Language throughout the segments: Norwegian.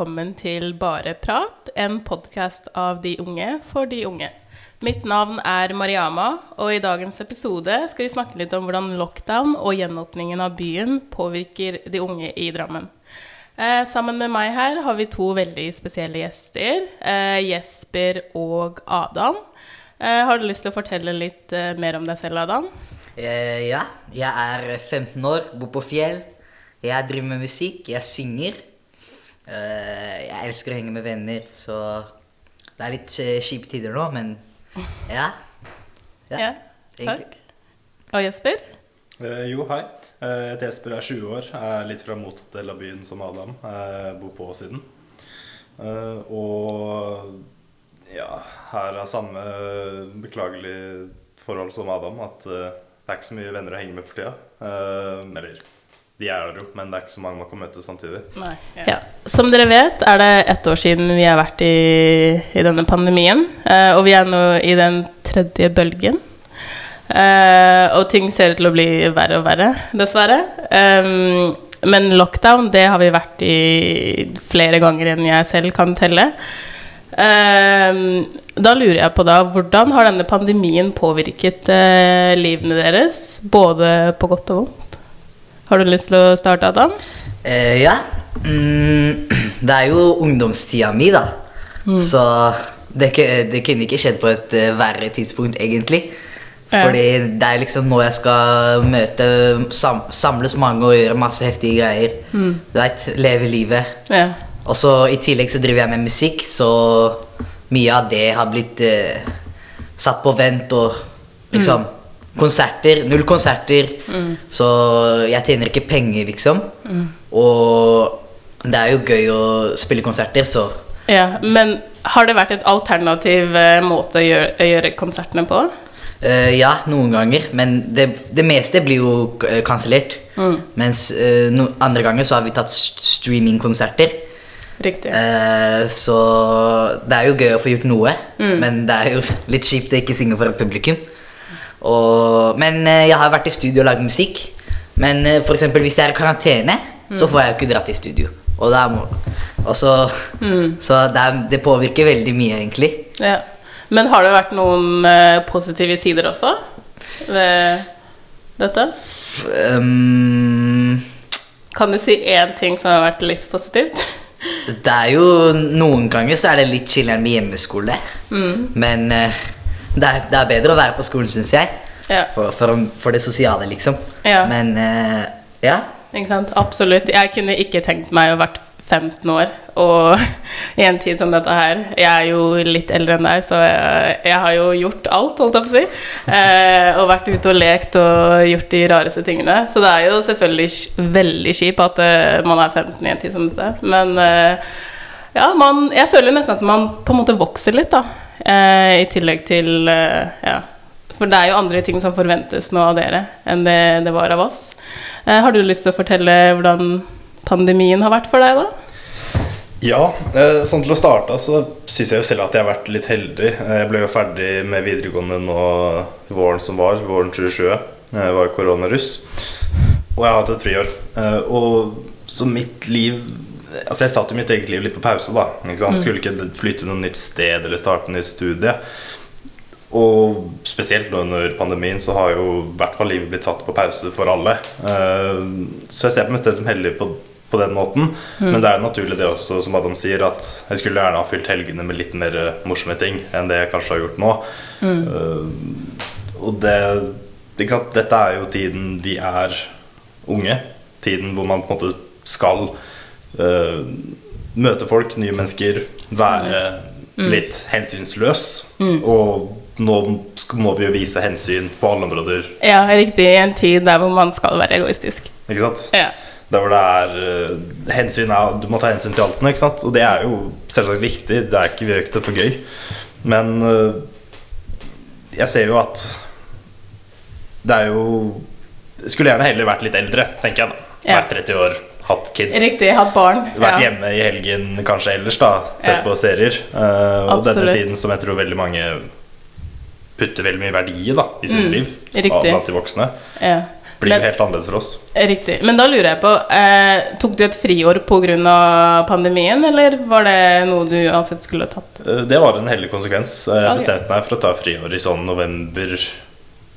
Velkommen til Bare prat, en podkast av de unge for de unge. Mitt navn er Mariama, og i dagens episode skal vi snakke litt om hvordan lockdown og gjenåpningen av byen påvirker de unge i Drammen. Eh, sammen med meg her har vi to veldig spesielle gjester, eh, Jesper og Adam. Eh, har du lyst til å fortelle litt eh, mer om deg selv, Adam? Eh, ja, jeg er 15 år, bor på Fjell. Jeg driver med musikk, jeg synger. Eh, jeg elsker å henge med venner, så det er litt eh, kjipe tider nå, men ja. Ja, ja takk. Og Jesper? Eh, jo, hei. Eh, Jeg heter Jesper, er 20 år. Jeg er litt fra motdel av byen som Adam. Jeg bor på Åssiden. Eh, Og ja, her er samme beklagelig forhold som Adam. At eh, det er ikke så mye venner å henge med for tida. Eh, Eller de er der jo, men det er ikke så mange man kan møte samtidig. Nei. Ja. Som dere vet, er det ett år siden vi har vært i, i denne pandemien. eh, og vi er nå i den tredje bølgen. Eh, og ting ser ut til å bli verre og verre, dessverre. Um, men lockdown, det har vi vært i flere ganger enn jeg selv kan telle. Um, da lurer jeg på da, hvordan har denne pandemien påvirket eh, livene deres? Både på godt og vondt? Har du lyst til å starte, Adam? Uh, ja. Mm, det er jo ungdomstida mi, da. Så det, det kunne ikke skjedd på et eh, verre tidspunkt, egentlig. Fordi det er liksom nå jeg skal møte sam, Samles mange og gjøre masse heftige greier. Du vet, leve livet. Ja. Og så i tillegg så driver jeg med musikk, så mye av det har blitt eh, satt på vent og liksom Konserter. Null konserter. Så jeg tjener ikke penger, liksom. Og det er jo gøy å spille konserter, så Ja, men har det vært et alternativ eh, måte å gjøre, å gjøre konsertene på? Uh, Ja, noen ganger. Men det, det meste blir jo kansellert. Mm. Mens uh, no, andre ganger så har vi tatt st- streamingkonserter. Riktig. Eh, så det er jo gøy å få gjort noe, men det er jo litt kjipt å ikke synge for et publikum. Og, men eh, jeg har vært i studio og lagd musikk. Men eh, for eksempel hvis jeg er i karantene, så får jeg jo ikke dratt i studio. Og, og så så det, er, det påvirker veldig mye, egentlig. Ja. Men har det vært noen uh, positive sider også ved dette? Um, Kan du si én ting som har vært litt positivt? det er jo Noen ganger så er det litt chiller'n med hjemmeskole. Men eh, det, er, det er bedre å være på skolen, syns jeg. Ja. For, for, for det sosiale, liksom. Ja. Men uh, ja. Ikke sant? Absolutt. Jeg kunne ikke tenkt meg å vært 15 år og i en tid som dette her. Jeg er jo litt eldre enn deg, så jeg, jeg har jo gjort alt, holdt jeg på å si. Eh, og vært ute og lekt og gjort de rareste tingene. Så det er jo selvfølgelig veldig kjipt at uh, man er 15 i en tid som dette. Men uh, ja, man, jeg føler nesten at man på en måte vokser litt, da. Eh, I tillegg til eh, Ja. For det er jo andre ting som forventes nå av dere enn det det var av oss. Eh, har du lyst til å fortelle hvordan pandemien har vært for deg, da? Ja, sånn til å starte så syns jeg jo selv at jeg har vært litt heldig. Jeg ble jo ferdig med videregående nå våren som var, våren 2020. Jeg var koronaruss. Og jeg har hatt et friår. Og så mitt liv Altså jeg satte mitt eget liv litt på pause, da. Ikke sant? Skulle ikke flytte noe nytt sted eller starte nytt studie. Og spesielt nå under pandemien så har jo i hvert fall livet blitt satt på pause for alle. Eh, Så jeg ser på meg selv som heldig på, på den måten. Men det er jo naturlig det også, som Adam sier, at jeg skulle gjerne ha fylt helgene med litt mer eh, morsomme ting enn det jeg kanskje har gjort nå. Mm. Og det ikke sant? Dette er jo tiden vi er unge. Tiden hvor man på en måte skal eh, møte folk, nye mennesker, være litt hensynsløs. Og nå må vi jo vise hensyn på alle områder. Ja, riktig. I en tid der hvor man skal være egoistisk. Ikke sant? Ja. Der hvor det er uh, hensyn er, Du må ta hensyn til alt nå, ikke sant? Og det er jo selvsagt viktig. Det er ikke, vi gjør ikke det for gøy. Men uh, jeg ser jo at det er jo Skulle gjerne heller vært litt eldre, tenker jeg. da. Vært 30 år, hatt kids. Riktig. Hatt barn. Vært Ja. hjemme i helgen kanskje ellers, da. Sett Ja. på serier. Uh, og denne tiden som jeg tror veldig mange putter veldig mye verdi i da, i sitt Mm, liv. Blant de voksne. Ja. blir Men- helt annerledes for oss. Riktig. Men da lurer jeg på eh, Tok du et friår pga. pandemien, eller var det noe du uansett skulle tatt? Eh, Det var en heldig konsekvens. Jeg bestemte meg for å ta friår i sånn november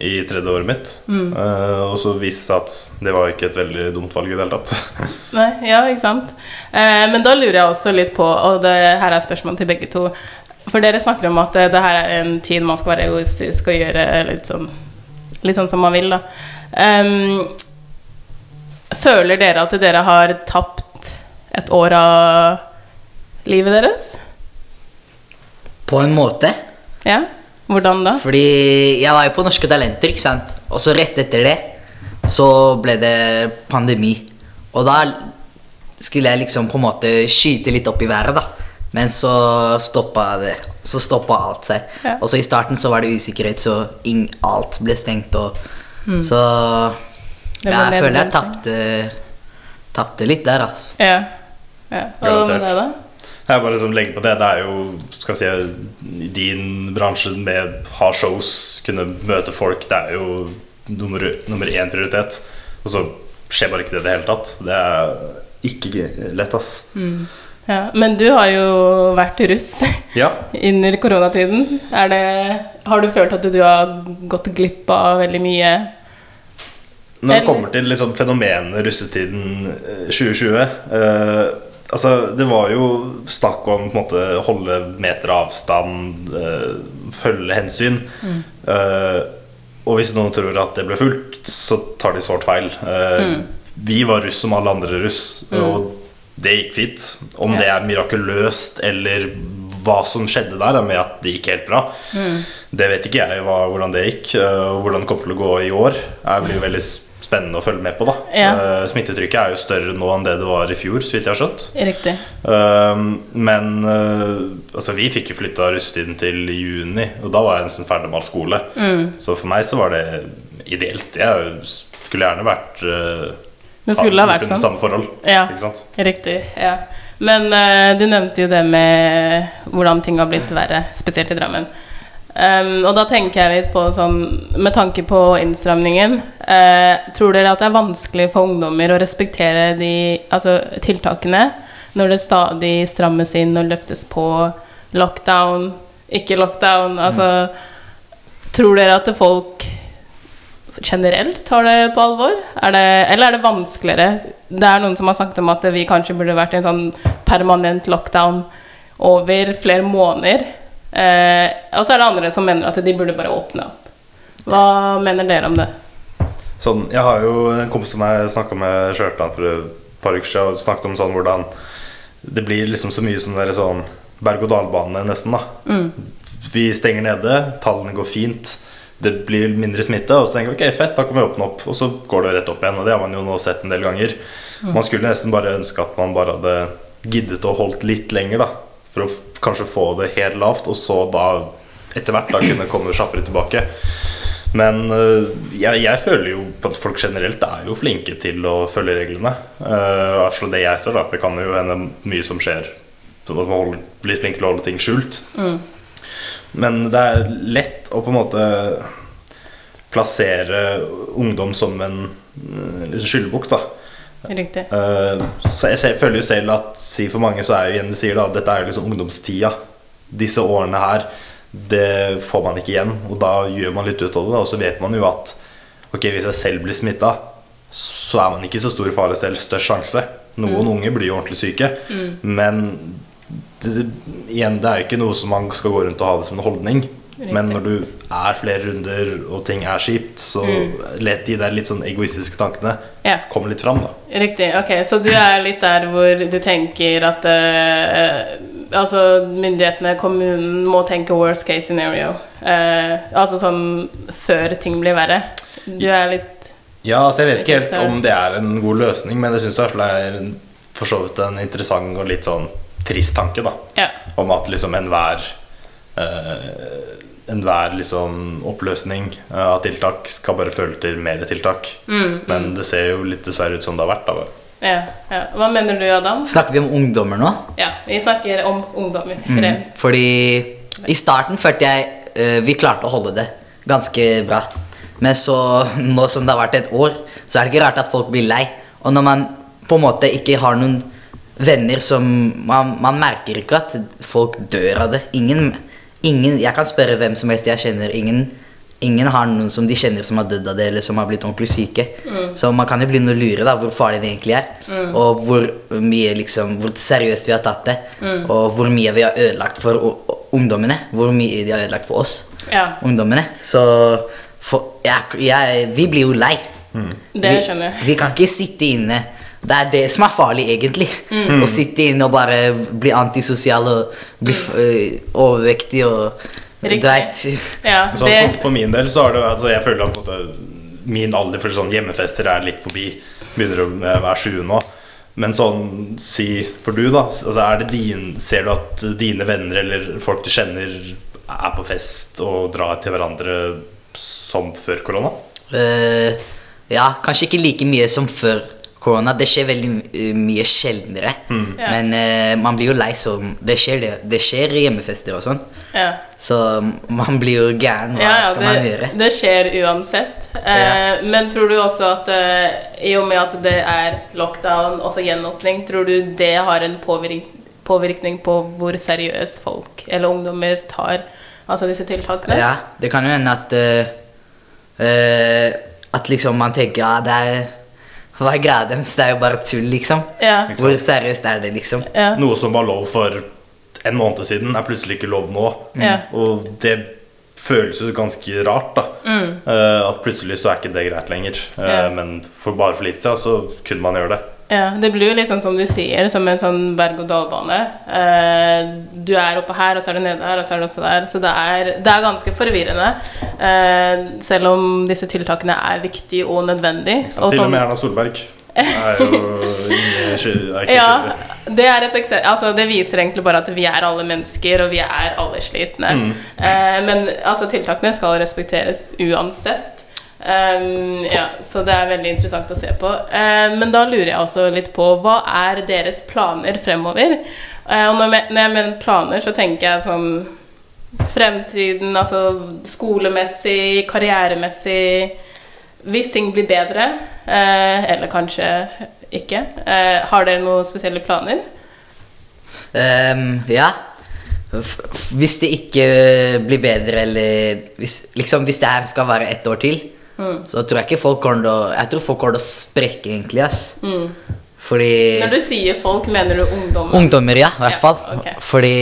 i tredje året mitt. Mm. Eh, og så viste det seg at det var ikke et veldig dumt valg i det hele tatt. Nei, ja, ikke sant? Eh, men da lurer jeg også litt på, og det her er spørsmål til begge to For dere snakker om at eh, det her er en tid man skal være egoistisk og gjøre litt sånn, litt sånn som man vil, da. Um, føler dere at dere har tapt et år av livet deres? På en måte. Ja? Hvordan da? Fordi jeg var jo på Norske Talenter, ikke sant? Og så rett etter det så ble det pandemi. Og da skulle jeg liksom på en måte skyte litt opp i været, da. Men så stoppa det. Så stoppa alt seg. Ja. Og så i starten så var det usikkerhet, så ing, alt ble stengt og Så ja, jeg føler jeg tapte Tapte litt der, altså. Ja. ja. Med Garantert. det, da? Jeg bare liksom legger på det. Det er jo skal jeg si, din bransje med ha shows, kunne møte folk, det er jo nummer, nummer én prioritet. Og så skjer bare ikke det i det hele tatt. Det er ikke lett, ass. Ja. Men du har jo vært russ Ja. under koronatiden. Det, har du følt at du har gått glipp av veldig mye? Når det kommer til liksom fenomenet russetiden eh, 2020 eh, Altså, det var jo snakk om på en måte holde meter avstand, øh, følge hensyn. Eh, og hvis noen tror at det ble fulgt, så tar de sårt feil. Eh, Vi var russ som alle andre russ, og det gikk fint. Om det er mirakuløst eller hva som skjedde der, er med at det gikk helt bra. Det vet ikke jeg hva, hvordan det gikk, og hvordan det kommer til å gå i år. Det blir jo veldig spennende å følge med på. da Ja. uh, Smittetrykket er jo større nå enn det det var i fjor, så vidt jeg har skjønt. Riktig. Uh, men uh, altså vi fikk jo flytta russetiden til juni, og da var jeg nesten ferdig med all skole. Mm. Så for meg så var det ideelt. Jeg skulle gjerne vært uh, Det skulle ha vært sånn. samme forhold. Ja. Ikke sant? Riktig. ja Men eh, du nevnte jo det med hvordan ting har blitt verre, spesielt i Drammen. Um, og da tenker jeg litt på sånn Med tanke på innstramningen uh, Tror dere at det er vanskelig for ungdommer å respektere de altså, tiltakene når det stadig strammes inn og løftes på lockdown, ikke lockdown? Altså Tror dere at folk generelt tar det på alvor? Er det, eller er det vanskeligere? Det er noen som har snakket om at vi kanskje burde vært i en sånn permanent lockdown over flere måneder. Eh, og så er det andre som mener at de burde bare åpne opp. Hva mener dere om det? Sånn, jeg har jo en kompis som jeg snakka med Skjørtland for et par uker siden, og snakket om sånn hvordan det blir liksom så mye sånn der sånn berg-og-dal-bane, nesten. da Vi stenger nede, tallene går fint, det blir mindre smitte, og så tenker vi ok, fett, da kan vi åpne opp. Og så går det rett opp igjen, og det har man jo nå sett en del ganger. Man skulle nesten bare ønske at man bare hadde giddet å holdt litt lenger, da. For å kanskje få det helt lavt, og så da etter hvert da kunne komme kjappere tilbake. Men øh, jeg, jeg føler jo at folk generelt er jo flinke til å følge reglene. Uh, I det jeg ser, da. Det kan jo hende mye som skjer. Så man holder, blir flink til å holde ting skjult. Men det er lett å på en måte plassere ungdom som en uh, liksom skyldbukk, da. Riktig. Eh, så jeg føler jo selv at si for mange så er jo igjen du sier da Dette er jo liksom ungdomstida. Disse årene her Det får man ikke igjen. Og da gjør man litt ut av det. Og så vet man jo at Ok, hvis jeg selv blir smittet Så er man ikke så stor fare selv Størst sjanse. Noen unge blir jo ordentlig syke. Men det, igjen, det er jo ikke noe som man skal gå rundt og ha det som en holdning Men når du er flere runder Og ting er kjipt Så let de der litt sånn egoistiske tankene Ja. Komme litt fram da Riktig. Ok, så du er litt der hvor du tenker at uh, Altså, myndighetene, kommunen, må tenke worst case scenario. Uh, altså sånn før ting blir verre. Du er litt Ja, altså jeg vet ikke helt om det er en god løsning, men jeg syns det er for så vidt en interessant og litt sånn trist tanke, da. Ja. Om at liksom enhver eh, Enhver liksom oppløsning eh, av tiltak skal bare føle til mer tiltak. Men det ser jo litt dessverre ut som det har vært. da Ja, ja. Hva mener du, Adam? Snakker vi om ungdommer nå? Ja, vi snakker om ungdommer. Mm. Fordi i starten følte jeg uh, vi klarte å holde det ganske bra. Men så, nå som det har vært et år, så er det ikke rart at folk blir lei. Og når man på en måte ikke har noen venner som Man, man merker ikke at folk dør av det. Ingen, ingen Jeg kan spørre hvem som helst jeg kjenner. Ingen, ingen har noen som de kjenner som har dødd av det, eller som har blitt ordentlig syke. Så man kan jo begynne å lure da, hvor farlig det egentlig er. Og hvor mye liksom, hvor seriøst vi har tatt det. Og hvor mye vi har ødelagt for ungdommene. Hvor mye de har ødelagt for oss Ja, ungdommene. Så for, jeg, jeg, vi blir jo lei. det skjønner jeg. Vi kan ikke sitte inne. Det er det som er farlig, egentlig. Å sitte inne og bare bli antisosial og bli f- øh, overvektig og Riktig. Du Ja, det, for, for min del så har det altså Jeg føler at måte, min alder for sånn hjemmefester er litt forbi. Begynner å eh, være 20 nå. Men sånn, si for du, da. Altså er det din, ser du at dine venner eller folk du kjenner, er på fest og drar til hverandre som før korona? Uh, Ja, kanskje ikke like mye som før korona. Det skjer veldig øh, mye sjeldnere. Ja. Men uh, man blir jo lei så Det skjer, det. Det skjer i hjemmefester og sånn. ja. Så man blir jo gæren. Hva Ja, ja, skal man det, gjøre? det skjer uansett. Eh, Men tror du også at uh, i og med at det er lockdown, også gjenåpning, tror du det har en påvirk påvirkning på hvor seriøst folk eller ungdommer tar altså disse tiltakene? Ja, det kan jo hende at At liksom man tenker ja, det er Hva er greia deres? Det er jo bare tull, liksom. Ja. Hvor seriøst er det, liksom? Ja. Noe som var lov for en måned siden, er plutselig ikke lov nå. Mm. Og det føles jo ganske rart, da. Eh, at plutselig så er ikke det greit lenger. Eh, Mm. Ja. Men for bare for litt siden så kunne man gjøre det. Ja, det blir jo litt sånn som du sier, som en sånn berg-og-dal-bane. Eh, du er oppe her, og så er du nede her, og så er du oppe der. Så det er, det er ganske forvirrende. Eh, selv om disse tiltakene er viktige og nødvendige. Til og med Erna Solberg er jo er ikke Ja, det er et eksempel Altså, det viser egentlig bare at vi er alle mennesker, og vi er alle slitne. Eh, men altså, tiltakene skal respekteres uansett. Um, ja, så det er veldig interessant å se på. Uh, men da lurer jeg også litt på hva er deres planer fremover? Uh, og når jeg, når jeg mener planer, så tenker jeg sånn Fremtiden, altså skolemessig, karrieremessig Hvis ting blir bedre, uh, eller kanskje ikke, eh, har dere noen spesielle planer? Um, ja. Hvis det ikke blir bedre, eller hvis, liksom, hvis det her skal være ett år til, Mm. så tror jeg ikke folk kommer til å Jeg tror folk kommer til å sprekke, egentlig, ass. Fordi Når du sier folk, mener du ungdommer? Ungdommer, ja, i hvert Ja, fall. Fordi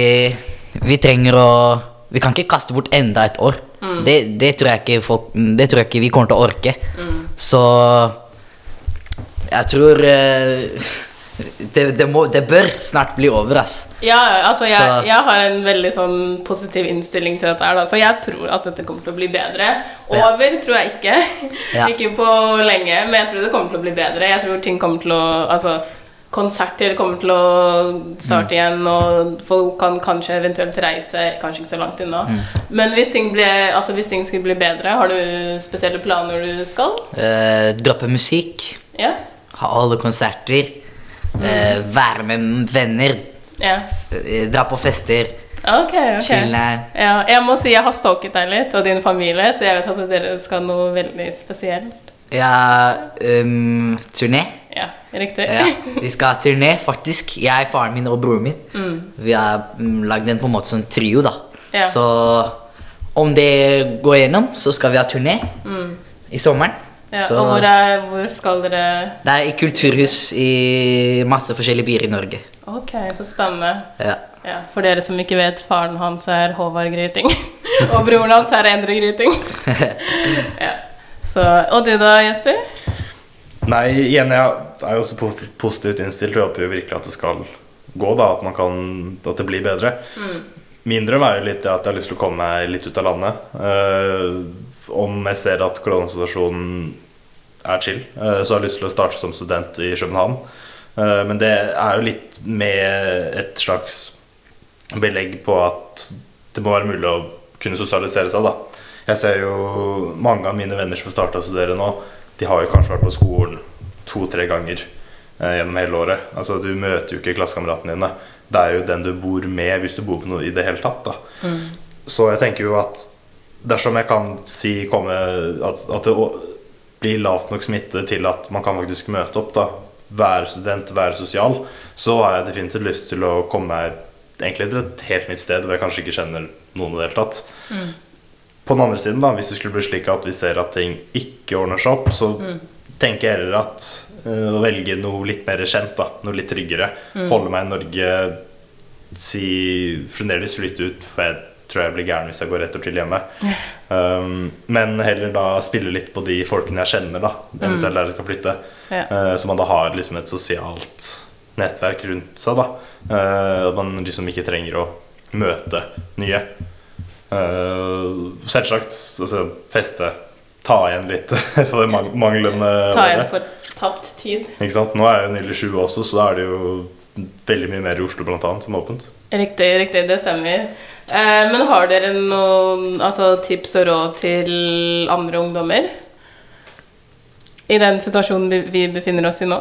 vi trenger å Vi kan ikke kaste bort enda et år. Mm. Det, det, tror jeg ikke folk, det tror jeg ikke vi kommer til å orke. Mm. Så jeg tror eh, det, det, må, det bør snart bli over, ass. Ja, altså jeg, jeg har en veldig sånn positiv innstilling til dette her, da. Så jeg tror at dette kommer til å bli bedre. Ja. Over tror jeg ikke. Ja. Ikke på lenge, men jeg tror det kommer til å bli bedre. Jeg tror ting kommer til å Altså, konserter kommer til å starte igjen, og folk kan kanskje eventuelt reise kanskje ikke så langt unna. Men hvis ting, ble, altså, hvis ting skulle bli bedre, har du spesielle planer du skal? Eh, droppe musikk, Ja? ha alle konserter, eh, være med venner, Ja. eh, dra på fester, Ok, ok. chille. Ja, jeg må si jeg har stalket deg litt, og din familie, så jeg vet at dere skal noe veldig spesielt. Ja, um, turné. Ja, riktig. Ja, vi skal ha turné, faktisk. Jeg, faren min og broren min. Vi har mm, lagd en på en måte sånn trio, da. Ja. Så om det går gjennom, så skal vi ha turné i sommeren. Ja, så og hvor, er, hvor skal dere det er i kulturhus i masse forskjellige byer i Norge. Ok, så spennende. Ja. Ja, for dere som ikke vet, faren hans er Håvard Gryting. og broren hans er Endre Gryting. ja. Så, og du da, Jesper? Nei, igjen, jeg er jo også posi- positivt innstilt og jeg håper jo virkelig at det skal gå, da. At, man kan, at det blir bedre. Min drøm er jo litt det at jeg har lyst til å komme meg litt ut av landet. Eh, om jeg ser at koronasituasjonen er chill, eh, så har jeg lyst til å starte som student i København. Eh, men det er jo litt med et slags belegg på at det må være mulig å kunne sosialisere seg, da. Jeg ser jo mange av mine venner som har starta å studere nå, de har jo kanskje vært på skolen to-tre ganger eh, gjennom hele året. Altså, du møter jo ikke klassekameratene dine. Det er jo den du bor med, hvis du bor med noe i det hele tatt. Da. Så jeg tenker jo at dersom jeg kan si komme at, at det blir lavt nok smitte til at man kan faktisk møte opp, da, være student, være sosial, så har jeg definitivt lyst til å komme meg egentlig til et helt nytt sted hvor jeg kanskje ikke kjenner noen i det hele tatt. På den andre siden, da, hvis det skulle bli slik at vi ser at ting ikke ordner seg opp, så tenker jeg heller at eh, å velge noe litt mer kjent, da, noe litt tryggere, holde meg i Norge, si fremdeles flytte ut, for jeg tror jeg blir gæren hvis jeg går rett opp til hjemme. Um, men heller da spille litt på de folkene jeg kjenner, da, eventuelt der jeg skal flytte. Ja. Eh, så man da har liksom et sosialt nettverk rundt seg, da. Eh, At man liksom ikke trenger å møte nye. Uh, selvsagt. Altså feste. Ta igjen litt for manglende Ta igjen for tapt tid. Ikke sant? Nå er jeg jo nylig 20 også, så da er det jo veldig mye mer i Oslo blant annet som er åpent. Riktig, riktig, det stemmer. Eh, men har dere noen altså, tips og råd til andre ungdommer? I den situasjonen vi- befinner oss i nå?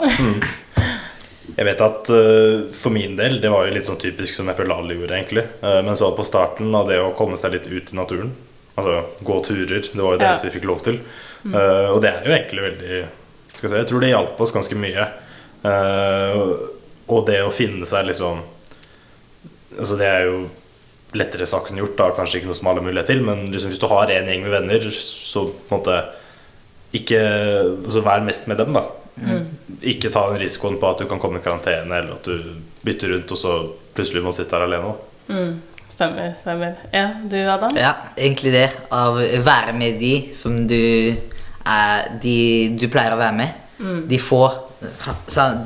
Jeg vet at uh, for min del, det var jo litt sånn typisk som jeg føler alle gjorde, egentlig. Uh, men så på starten av det å komme seg litt ut i naturen, altså gå turer, det var jo det Ja. vi fikk lov til. Eh, og det er jo egentlig veldig skal jeg, si, jeg tror det hjalp oss ganske mye. Eh, og det å finne seg liksom Altså det er jo lettere sagt enn gjort, da, kanskje ikke noe som alle har mulighet til, men liksom, hvis du har en gjeng med venner, så på en måte ikke altså Vær mest med dem, da. Ikke ta den risikoen på at du kan komme i karantene, eller at du bytter rundt, og så plutselig må du sitte her alene. Mm, stemmer, stemmer. Ja, du Adam? Ja, egentlig det. Av å være med de som du er De du pleier å være med. De få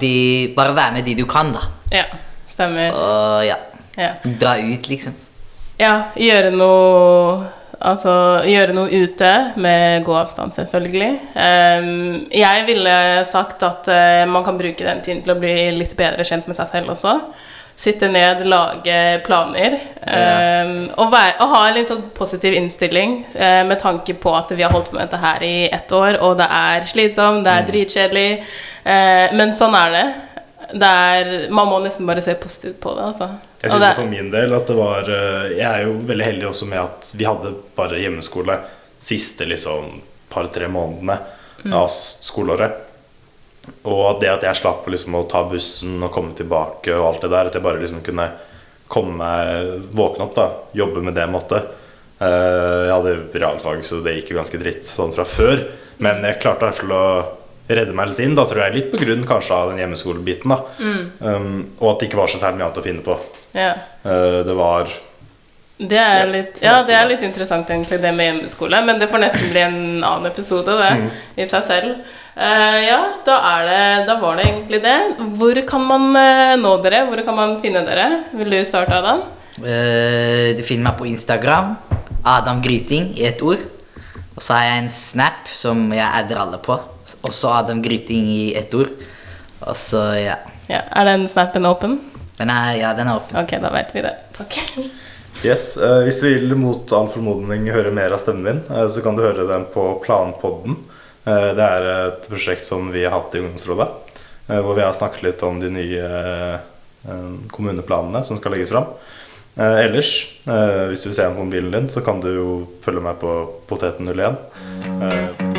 de, Bare være med de du kan, da. Ja, stemmer. Og ja. Ja. Dra ut, liksom. ja, gjøre noe Altså gjøre noe ute med god avstand, selvfølgelig. Um, jeg ville sagt at uh, man kan bruke den tiden til å bli litt bedre kjent med seg selv også. Sitte ned, lage planer. Um, og, være, og ha en litt sånn positiv innstilling uh, med tanke på at vi har holdt på med dette her i ett år, og det er slitsomt, det er dritkjedelig. uh, men sånn er det. det er, man må nesten bare se positivt på det, altså. Jeg synes for min del at det var eh, Jeg er jo veldig heldig også med at vi hadde bare hjemmeskole siste liksom par-tre månedene av skoleåret. Og det at jeg slapp liksom å ta bussen og komme tilbake og alt det der, at jeg bare liksom kunne komme våkne opp, da, jobbe med det jeg måtte. Eh, Jeg hadde realfag, så det gikk jo ganske dritt sånn fra før. Men jeg klarte i hvert fall å redde meg litt inn, da tror jeg litt på grunn kanskje av den hjemmeskolebiten. da um, Og at det ikke var så særlig mye annet å finne på. Ja. Uh, Det var Det er litt, ja, det er litt interessant egentlig, det med hjemmeskole. Men det får nesten bli en annen episode, det, Mm. i seg selv. Eh, ja, da, er det, da var det egentlig det. Hvor kan man uh, nå dere? Hvor kan man finne dere? Vil du starte, Adam? Uh, du finner meg på Instagram. Adam Gryting i ett ord. Og så har jeg en snap som jeg adder alle på. Også Adam Gryting i ett ord. Og så, ja. Ja, Er den snappen åpen? Den er, ja, den er åpen. Ok, da vet vi det. Takk. Yes, eh, Hvis du vil mot all formodning høre mer av stemmen min, så kan du høre den på Planpodden. Eh, det er et prosjekt som vi har hatt i ungdomsrådet. eh, hvor vi har snakket litt om de nye eh, kommuneplanene som skal legges fram. Ellers, hvis du vil se den på mobilen din, så kan du jo følge meg på Poteten01. Eh,